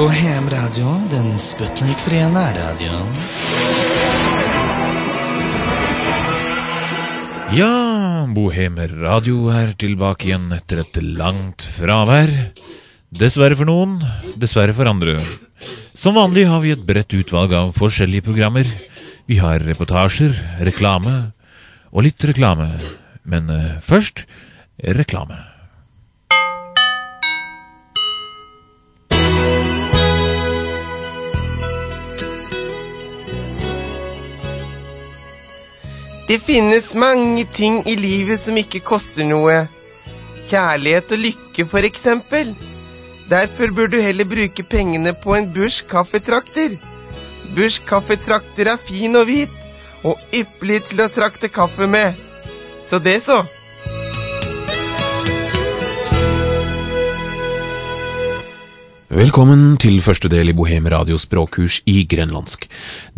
Bohemradio, den sputnikfrie nærradioen. Ja, Bohemer Radio er tilbake igjen etter et langt fravær. Dessverre for noen, dessverre for andre. Som vanlig har vi et bredt utvalg av forskjellige programmer. Vi har reportasjer, reklame og litt reklame. Men eh, først reklame. Det finnes mange ting i livet som ikke koster noe. Kjærlighet og lykke, for eksempel. Derfor bør du heller bruke pengene på en Bush kaffetrakter. Bush kaffetrakter er fin og hvit, og ypperlig til å trakte kaffe med. Så det, så. Velkommen til første del i Bohem Radios språkkurs i grenlandsk.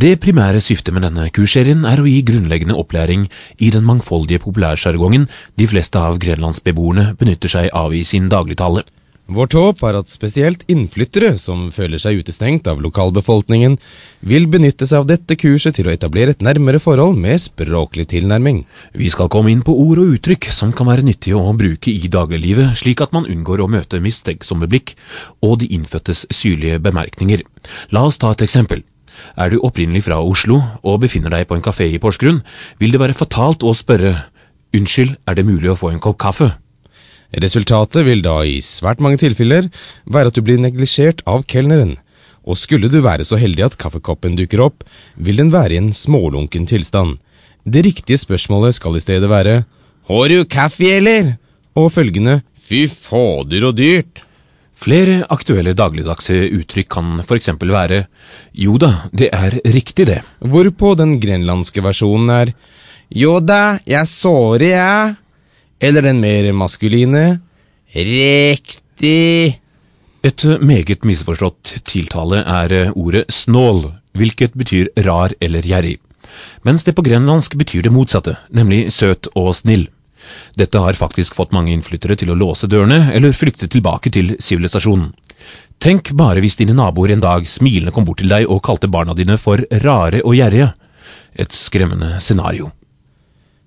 Det primære syftet med denne kursserien er å gi grunnleggende opplæring i den mangfoldige populærsjargongen de fleste av grenlandsbeboerne benytter seg av i sin dagligtale. Vårt håp er at spesielt innflyttere som føler seg utestengt av lokalbefolkningen, vil benytte seg av dette kurset til å etablere et nærmere forhold med språklig tilnærming. Vi skal komme inn på ord og uttrykk som kan være nyttige å bruke i dagliglivet, slik at man unngår å møte mistenksomme blikk og de innfødtes syrlige bemerkninger. La oss ta et eksempel. Er du opprinnelig fra Oslo og befinner deg på en kafé i Porsgrunn, vil det være fatalt å spørre Unnskyld, er det mulig å få en kopp kaffe? Resultatet vil da i svært mange tilfeller være at du blir neglisjert av kelneren, og skulle du være så heldig at kaffekoppen dukker opp, vil den være i en smålunken tilstand. Det riktige spørsmålet skal i stedet være Har du kaffe, eller? og følgende Fy fader og dyrt. Flere aktuelle dagligdagse uttrykk kan eksempel være Jo da, det er riktig det. Hvorpå den grenlandske versjonen er Jo da, jeg sårer jeg. Eller den mer maskuline Riktig. Et meget misforstått tiltale er ordet snål, hvilket betyr rar eller gjerrig, mens det på grenlandsk betyr det motsatte, nemlig søt og snill. Dette har faktisk fått mange innflyttere til å låse dørene eller flykte tilbake til sivilisasjonen. Tenk bare hvis dine naboer en dag smilende kom bort til deg og kalte barna dine for rare og gjerrige. Et skremmende scenario.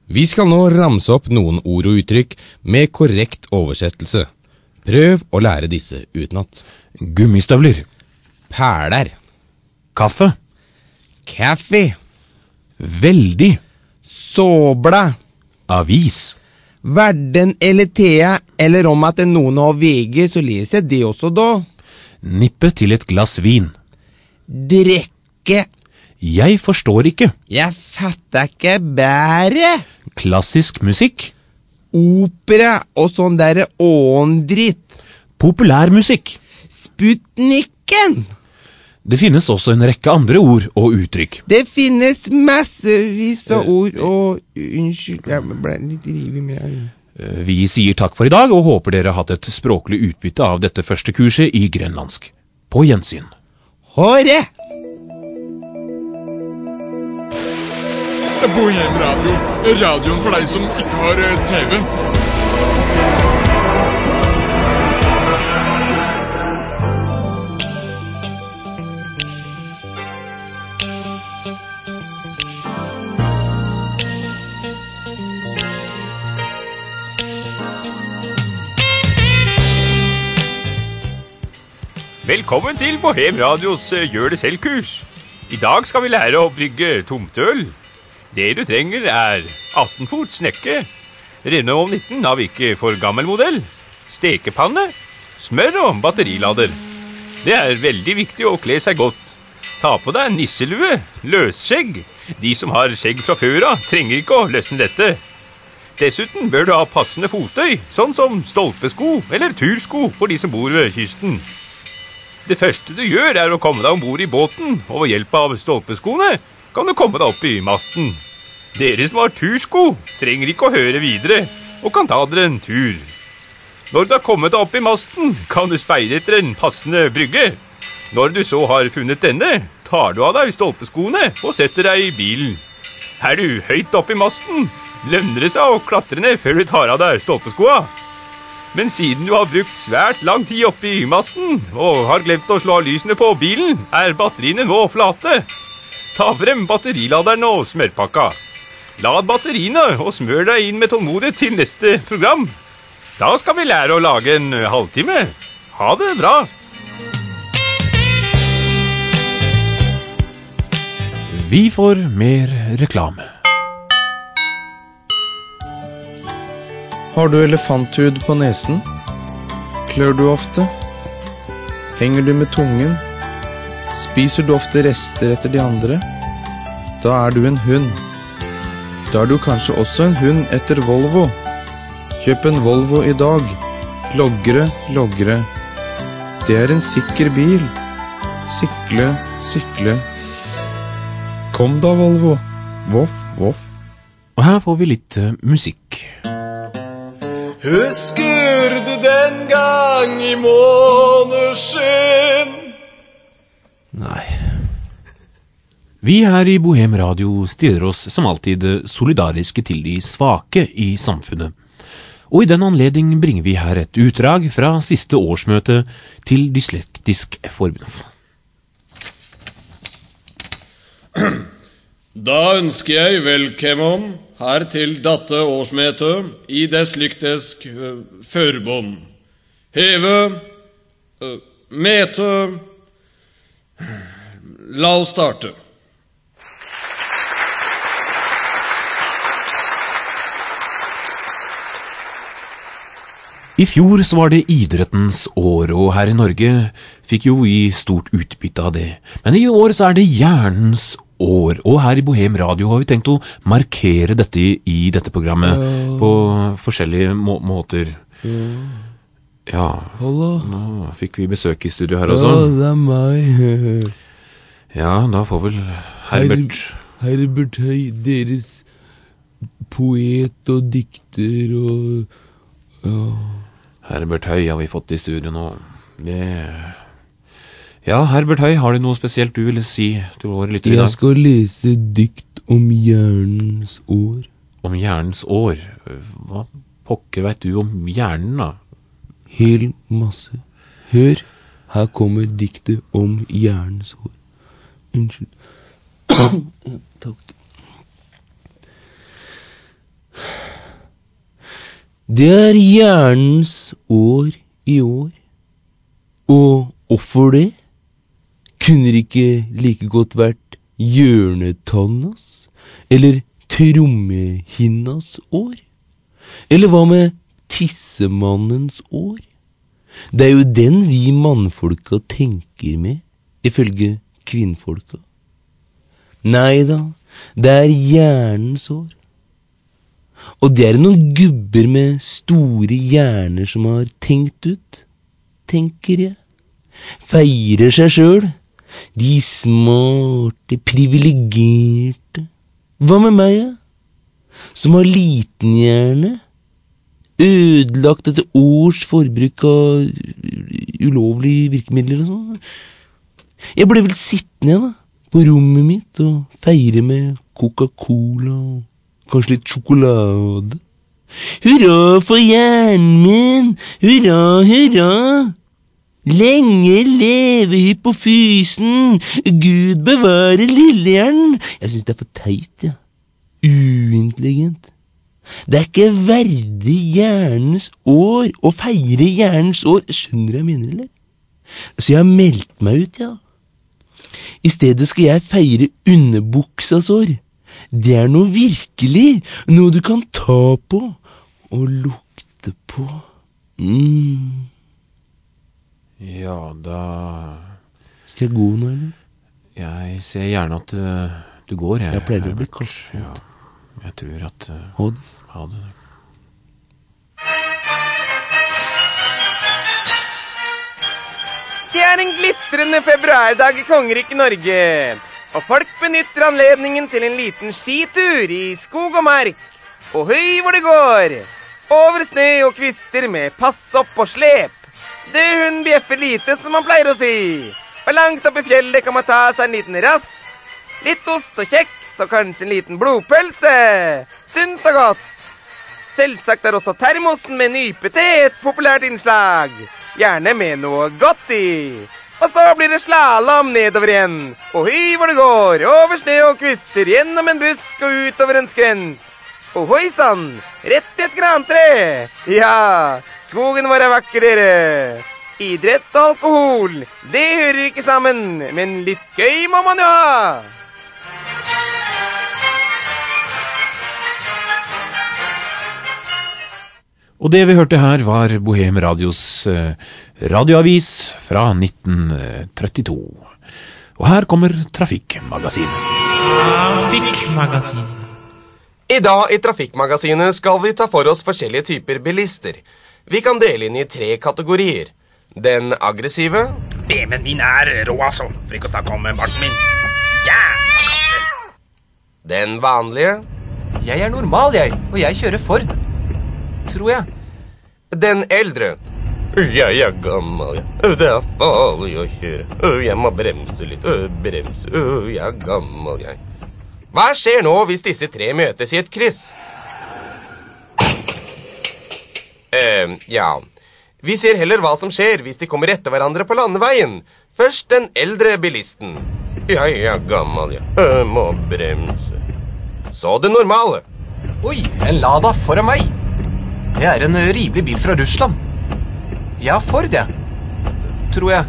Vi skal nå ramse opp noen ord og uttrykk med korrekt oversettelse. Prøv å lære disse utenat. Gummistøvler. Perler. Kaffe. Kaffe. Veldig. Såbla. Avis. Verden eller Thea, eller om at noen har VG, så leser jeg det også, da. Nippe til et glass vin. Drikke. Jeg forstår ikke. Jeg fatter ikke bæret. Klassisk musikk. Opera og sånn derre åndritt. Populærmusikk. Sputniken. Det finnes også en rekke andre ord og uttrykk. Det finnes massevis av ord og Unnskyld, jeg ble litt rivig med Eh, Vi sier takk for i dag, og håper dere har hatt et språklig utbytte av dette første kurset i grenlandsk. På gjensyn. Håre! Bohem Radio. Radioen for deg som ikke har eh, TV. Velkommen til Bohem Radios eh, Gjør det selv-kurs. I dag skal vi lære å brygge tomtøl. Det du trenger er 18 fot snekke, Renault 19 av ikke for gammel modell, stekepanne, smør og batterilader. Det er veldig viktig å kle seg godt. Ta på deg nisselue, løsskjegg. De som har skjegg fra før av, trenger ikke å løsne dette. Dessuten bør du ha passende fottøy, sånn som stolpesko eller tursko for de som bor ved kysten. Det første du gjør, er å komme deg om bord i båten, og ved hjelp av stolpeskoene kan du komme deg opp i masten. Dere som har tursko, trenger ikke å høre videre, og kan ta dere en tur. Når du har kommet deg opp i masten, kan du speide etter en passende brygge. Når du så har funnet denne, tar du av deg stolpeskoene og setter deg i bilen. Er du høyt oppe i masten, lønner det seg å klatre ned før du tar av deg stolpeskoa. Men siden du har brukt svært lang tid oppe i masten og har glemt å slå av lysene på bilen, er batteriene nå flate. Ta frem batteriladeren og smørpakka. Lad batteriene og smør deg inn med tålmodighet til neste program. Da skal vi lære å lage en halvtime. Ha det bra. Vi får mer reklame. Har du elefanthud på nesen? Klør du ofte? Henger du med tungen? Spiser du ofte rester etter de andre? Da er du en hund. Da er du kanskje også en hund etter Volvo. Kjøp en Volvo i dag. Logre, logre. Det er en sikker bil. Sykle, sykle. Kom da, Volvo. Voff, voff. Og her får vi litt uh, musikk. Husker du den gang i måneskinn? Nei. Vi her i Bohem Radio stiller oss som alltid solidariske til de svake i samfunnet. Og i den anledning bringer vi her et utdrag fra siste årsmøte til Dyslektisk Forbund. Da ønsker jeg velkommen her til dette årsmøtet i Deslyktisk eh, Forbund. Heve eh, Mete La oss starte. I fjor så var det idrettens år, og her i Norge fikk jo vi stort utbytte av det. Men i år så er det hjernens år, og her i Bohem Radio har vi tenkt å markere dette i, i dette programmet på forskjellige må måter. Ja, Hallo. nå fikk vi besøk i studio her også. Ja, det er meg. Ja, da får vel Herbert Herbert Høy, deres poet og dikter og ja. Herbert Høy har vi fått i studio nå. Det Ja, Herbert Høy, har du noe spesielt du ville si til våre lyttere i dag? Jeg skal lese dikt om hjernens år. Om hjernens år. Hva pokker veit du om hjernen, da? Hel masse. Hør, her kommer diktet om hjernens år. Unnskyld. Takk. Det er hjernens år i år. Og hvorfor det? Kunne det ikke like godt vært hjørnetannas? Eller trommehinnas år? Eller hva med tissemannens år? Det er jo den vi mannfolka tenker med, ifølge kvinnfolka. Nei da, det er hjernens år. Og det er noen gubber med store hjerner som har tenkt ut, tenker jeg. Feirer seg sjøl. De smarte, privilegerte. Hva med meg, da? Som har liten hjerne? Ødelagt etter års forbruk av ulovlige virkemidler og sånn. Jeg ble vel sittende, da, på rommet mitt og feire med Coca-Cola og kanskje litt sjokolade. Hurra for hjernen min! Hurra, hurra! Lenge leve hypofysen! Gud bevare lillehjernen! Jeg syns det er for teit, ja. Uintelligent. Det er ikke verdig hjernens år å feire hjernens år. Skjønner du hva jeg mener, eller? Så jeg har meldt meg ut, ja. I stedet skal jeg feire underbuksas år. Det er noe virkelig, noe du kan ta på og lukte på. Mm. Ja, da Skal jeg gå nå, eller? Jeg ser gjerne at du, du går, jeg. Jeg pleier å bli kastet. Ja, jeg tror at uh, Ha det. Ha det. Det er en glitrende februardag i kongeriket Norge. Og folk benytter anledningen til en liten skitur i skog og mark. Og høy hvor det går. Over snø og kvister med pass opp og slep. Det hun bjeffer lite, som man pleier å si. Og langt oppe i fjellet kan man ta seg en liten rast. Litt ost og kjeks og kanskje en liten blodpølse. Sunt og godt. selvsagt er også termosen med nypete et populært innslag. Gjerne med noe godt i. Og så blir det slalåm nedover igjen. Og hy hvor det går, over snø og kvister, gjennom en busk og utover en skrent. Og hoi sann, rett i et grantre. Ja, skogen vår er vakker, dere. Idrett og alkohol, det hører ikke sammen, men litt gøy må man jo ha. Og det vi hørte her, var Bohem Radios eh, radioavis fra 1932. Og her kommer Trafikkmagasinet. Trafikkmagasin. I dag i Trafikkmagasinet skal vi ta for oss forskjellige typer bilister. Vi kan dele inn i tre kategorier. Den aggressive, BMW-en min er rå, altså. For ikke å snakke om barten min. Jævla katter. Den vanlige, Jeg er normal, jeg, og jeg kjører Ford. Tror jeg. den eldre. Jeg er gammel, jeg. Det er farlig å kjøre. Jeg må bremse litt. Bremse. Jeg er gammel, jeg. Hva skjer nå hvis disse tre møtes i et kryss? eh, ja. Vi ser heller hva som skjer hvis de kommer etter hverandre på landeveien. Først den eldre bilisten. Jeg er gammel, jeg. Jeg må bremse. Så det normale. Oi, en Lada foran meg. Det er en rimelig bil fra Russland. Jeg har Ford, jeg. Tror jeg.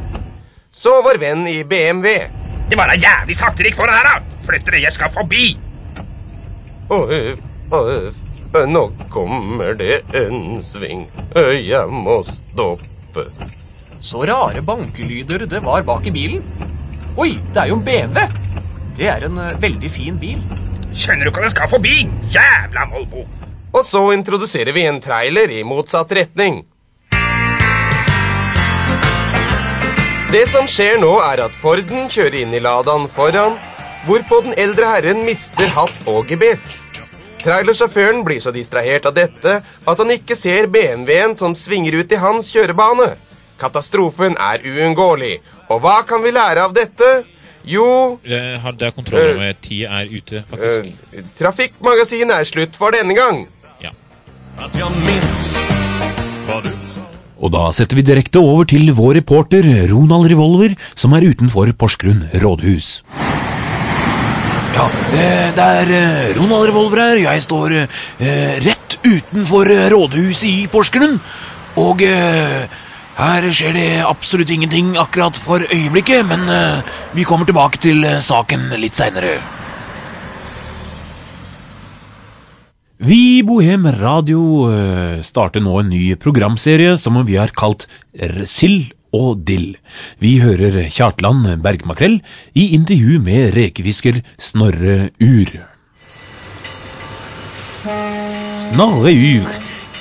Så vår venn i BMW. Det var da jævlig sakte gikk foran her, da. Flytt dere, jeg skal forbi. Øf, øf, nå kommer det en sving. Jeg må stoppe. Så rare bankelyder det var bak i bilen. Oi, det er jo en BMW. Det er en ø, veldig fin bil. Skjønner du ikke at jeg skal forbi? Jævla Volvo. Og så introduserer vi en trailer i motsatt retning. Det som skjer nå, er at Forden kjører inn i Ladaen foran, hvorpå den eldre herren mister hatt og gebes. Trailersjåføren blir så distrahert av dette at han ikke ser BMW-en som svinger ut i hans kjørebane. Katastrofen er uunngåelig. Og hva kan vi lære av dette? Jo, Det hadde kontroll over at tid er ute, faktisk. øh, Trafikkmagasinet er slutt for denne gang. Ja Og da setter vi direkte over til vår reporter Ronald Revolver, som er utenfor Porsgrunn rådhus. Ja, eh, det er eh, Ronald Revolver her. Jeg står eh, rett utenfor eh, rådhuset i Porsgrunn. Og eh, her skjer det absolutt ingenting akkurat for øyeblikket, men eh, vi kommer tilbake til eh, saken litt seinere. Vi i Bohem Radio eh, starter nå en ny programserie som vi har kalt Sild og dill. Vi hører Kjartland Bergmakrell i intervju med rekefisker Snorre Ur. Snorre Ur,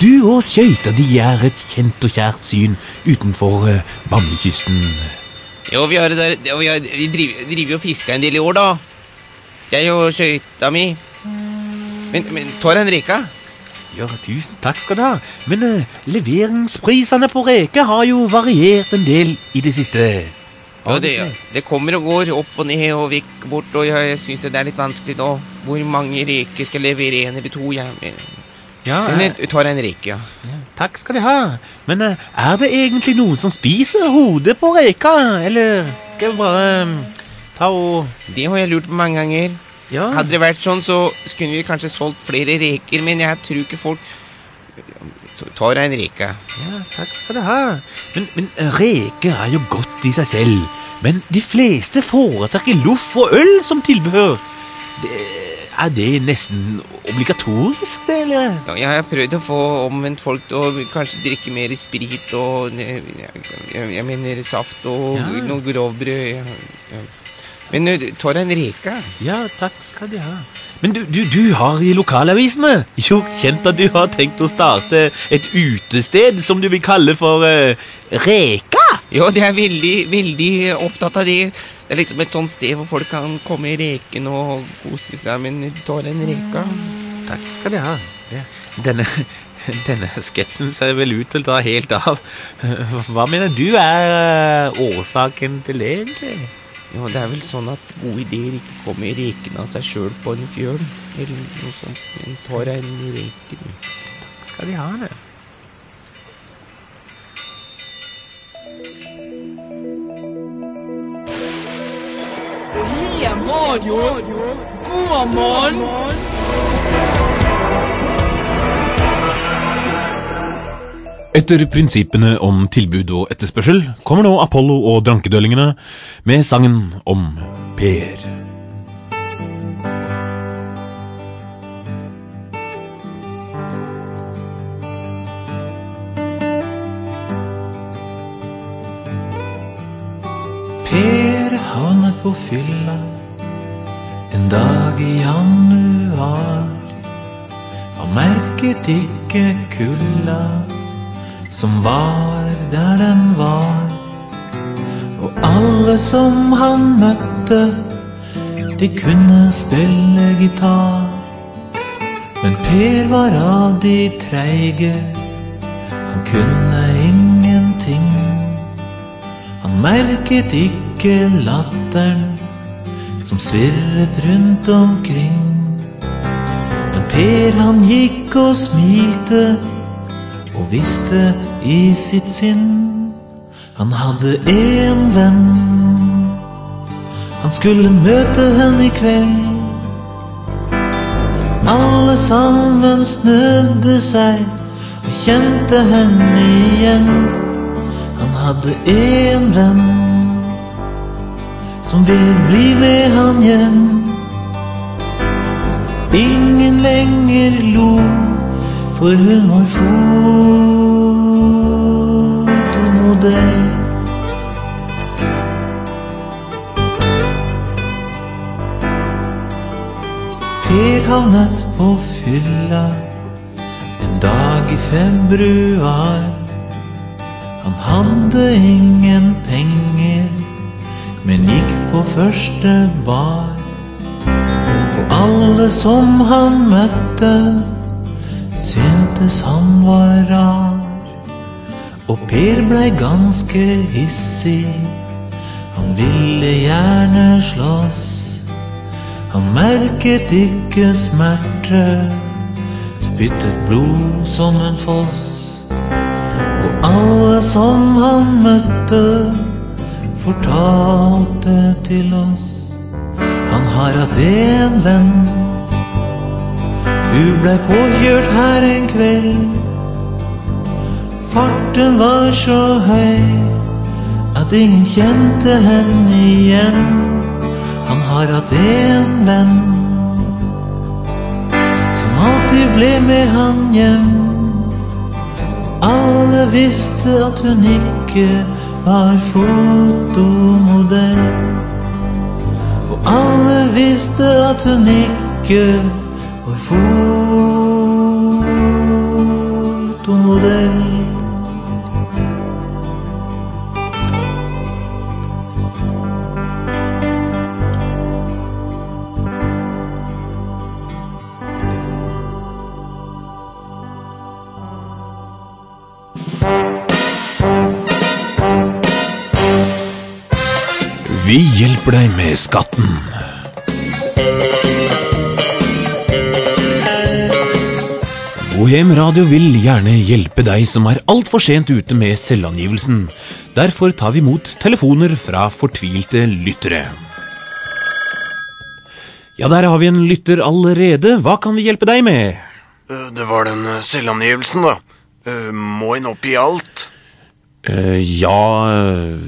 du og skøyta de er et kjent og kjært syn utenfor eh, Bamsekysten. Jo, vi, har, det der- vi, har, vi driver, driver og fisker en del i år, da. Jeg og skøyta mi. Men, men tar en reka? Ja, tusen takk skal du ha. Men uh, leveringsprisene på reker har jo variert en del i det siste. Ja, det, det kommer og går opp og ned og vekk bort, og jeg, syns det er litt vanskelig nå. Hvor mange reker skal levere? En eller to? Jeg, Ja, eh, jeg tar en reke, ja. Takk skal de ha. Men eh, er det egentlig noen som spiser hodet på reka, eller skal vi bare um, ta og Det har jeg lurt på mange ganger. Ja. Hadde det vært sånn, så skulle vi kanskje solgt flere reker, men jeg tror ikke folk Så tar jeg en reke. Ja, takk skal du ha. Men, men eh, reker er jo godt i seg selv. Men de fleste foretrekker loff og øl som tilbehør. Det, er det nesten obligatorisk, det, eller? Ja, jeg har prøvd å få omvendt folk til å kanskje drikke mer sprit og Jeg, jeg, mener saft og Ja. noe grovbrød. Ja, ja. Men tar en reke? Ja, takk skal du ha. Men du, du, du har i lokalavisene gjort kjent at du har tenkt å starte et utested som du vil kalle for uh, Reka? Ja, det er veldig, veldig opptatt av det. Det er liksom et sånt sted hvor folk kan komme i reken og kose seg, men tar en reka. Takk skal de ha. Denne, denne sketsen ser vel ut til å ta helt av. Hva mener du er eh, årsaken til det, egentlig? Jo, det er vel sånn at gode ideer ikke kommer i reken av seg sjøl på en fjøl, eller noe sånt. Men tar en reken. Takk skal de ha det? Radio. God morgen. Etter prinsippene om tilbud og etterspørsel kommer nå Apollo og Drankedøllingene med sangen om. Per på fylla en dag i januar. Han merket ikke kulda som var der den var. Og alle som han møtte, de kunne spille gitar. Men Per var av de treige, han kunne ingenting. Merket ikke latteren som svirret rundt omkring. Men Per han gikk og smilte og visste i sitt sinn han hadde en venn. Han skulle møte henne i kveld. Alle sammen snudde seg og kjente henne igjen. Hadde en venn som ville bli med han hjem. Ingen lenger lo, for hun var fotomodell. Per havnet på fylla en dag i februar. Han hadde ingen penger, men gikk på første bar. Og alle som han møtte, syntes han var rar. Og Per blei ganske hissig, han ville gjerne slåss. Han merket ikke smerte, spyttet blod som en foss. Alle som han møtte, fortalte til oss. Han har hatt en venn, hun blei påkjørt her en kveld. Farten var så høy at ingen kjente henne igjen. Han har hatt en venn som alltid ble med han hjem. Alle visste at hun ikke var fotomodell. Og alle visste at hun ikke var. Vi hjelper deg med skatten. Bohem Radio vil gjerne hjelpe deg som er altfor sent ute med selvangivelsen. Derfor tar vi imot telefoner fra fortvilte lyttere. Ja, der har vi en lytter allerede. Hva kan vi hjelpe deg med? Eh, Det var den eh, selvangivelsen, da. Eh, Må en oppgi alt? Eh, ja,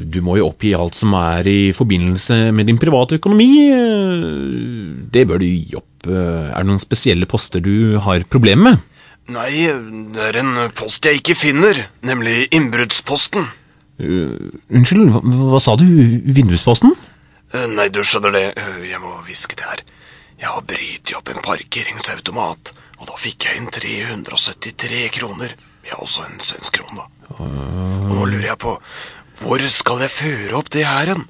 du må jo oppgi alt som er i forbindelse med din private økonomi. Eh, Det bør du gi opp. Eh, Er det noen spesielle poster du har problemer med? Nei, det er en post jeg ikke finner, nemlig innbruddsposten. Uh, unnskyld, hva, hva sa du? Vindusposten? Uh, Nei, du skjønner det, jeg må hviske det her. Jeg har brytet opp en parkeringsautomat, og da fikk jeg inn 373 kroner. Ja, også en svensk krone, da. Og nå lurer jeg på, hvor skal jeg føre opp det her hen?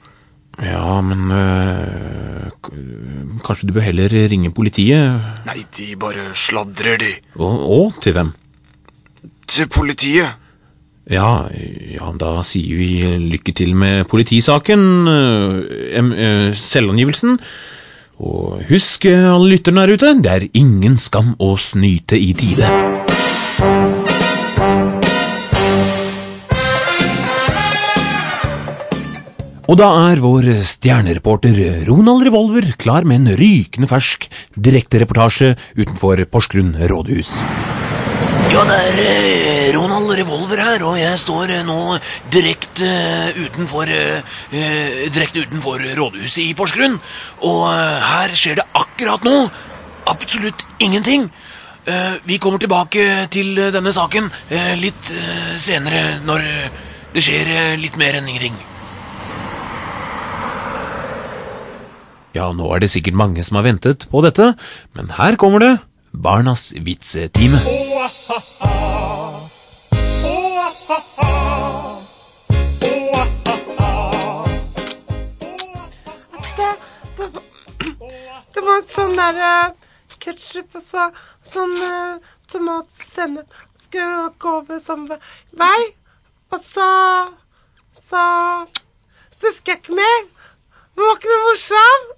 Ja, men øh, Kanskje du bør heller ringe politiet? Nei, de bare sladrer, de. Og, og til hvem? Til politiet. Ja, ja, da sier vi lykke til med politisaken, øh, øh, selvangivelsen. Og husk, øh, alle lytterne der ute, det er ingen skam å snyte i tide. Og da er vår stjernereporter Ronald Revolver klar med en rykende fersk direktereportasje utenfor Porsgrunn rådhus. Ja, det er eh, Ronald Revolver her, og jeg står eh, nå direkte eh, utenfor Direkte utenfor rådhuset i Porsgrunn. Og her skjer det akkurat nå absolutt ingenting. Vi kommer tilbake til denne saken litt senere, når det skjer litt mer enn ingenting. Ja, nå er det sikkert mange som har ventet på dette, men her kommer det Barnas vitsetime. Det, det, var- et sånn der uh, ketsjup og så, sånn uh, tomatsennep skulle gå over samme vei. Og så Så Så husker jeg ikke mer. Det var ikke noe morsomt.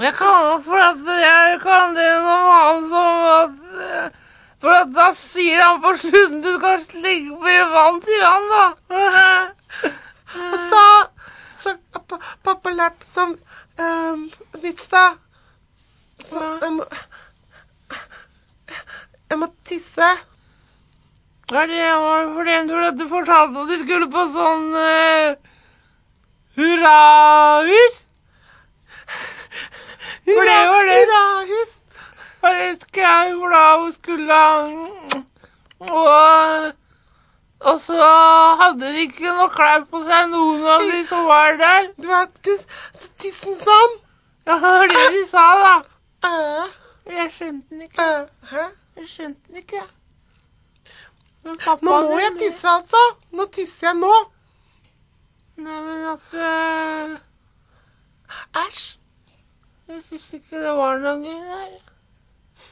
Jeg kan det for at jeg kan det noe annet som at For at da sier han på slutten du skal slikke på vann til han, da. Og så Så pappa lærte som um, vits, da. Så jeg må Jeg må tisse. Ja, det var fordi jeg tror at du fortalte at de skulle på sånn uh, hurrahus. For. Hurrahus. Og det husker jeg da hun skulle Og, og så hadde de ikke noe klær på seg, noen av de som var der. Du vet ikke tissen sånn? Ja, det var det de sa, da. Jeg skjønte den ikke. Hæ? Jeg skjønte den ikke. Men Nå må jeg tisse, altså. Nå tisser jeg nå. Nei, men altså Æsj. Jeg syns ikke det var noe gøy der.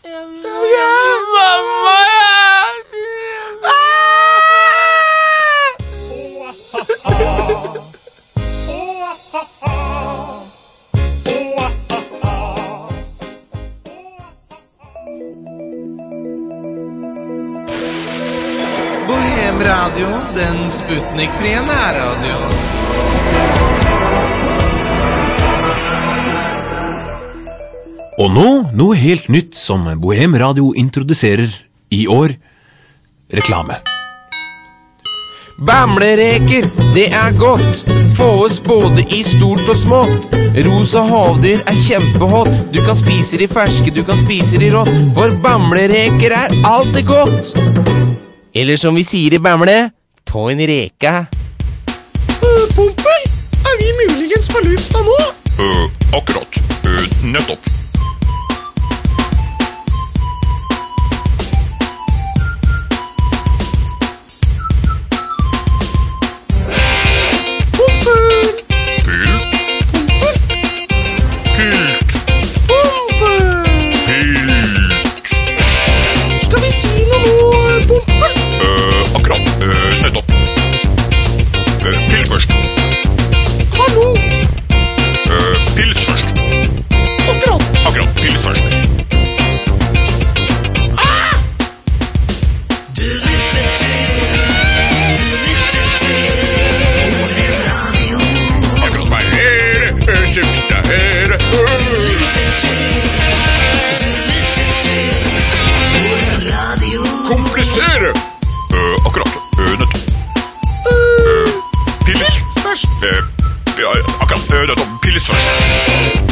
Jeg vil til mamma, Bohem Radio, den sputnikfrie nærradioen. Og nå noe helt nytt som Bohem Radio introduserer i år. Reklame. Bamlereker, det er godt. Fåes både i stort og smått. Rosa havdyr er kjempehot. Du kan spise de ferske, du kan spise de rått. For bamlereker er alltid godt. Eller som vi sier i Bamble, ta en reke. Pompel, er vi muligens på lufta nå? Uh, akkurat. Uh, nettopp. Ja, akkurat. Øh, nettopp. Pils først. Øh,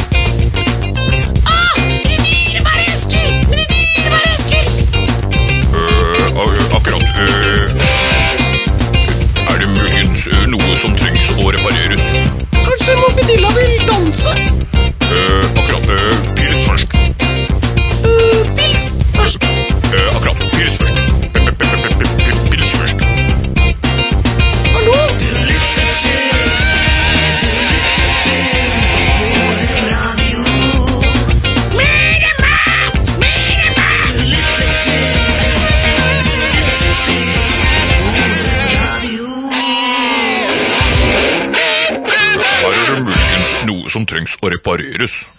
som trengs å repareres.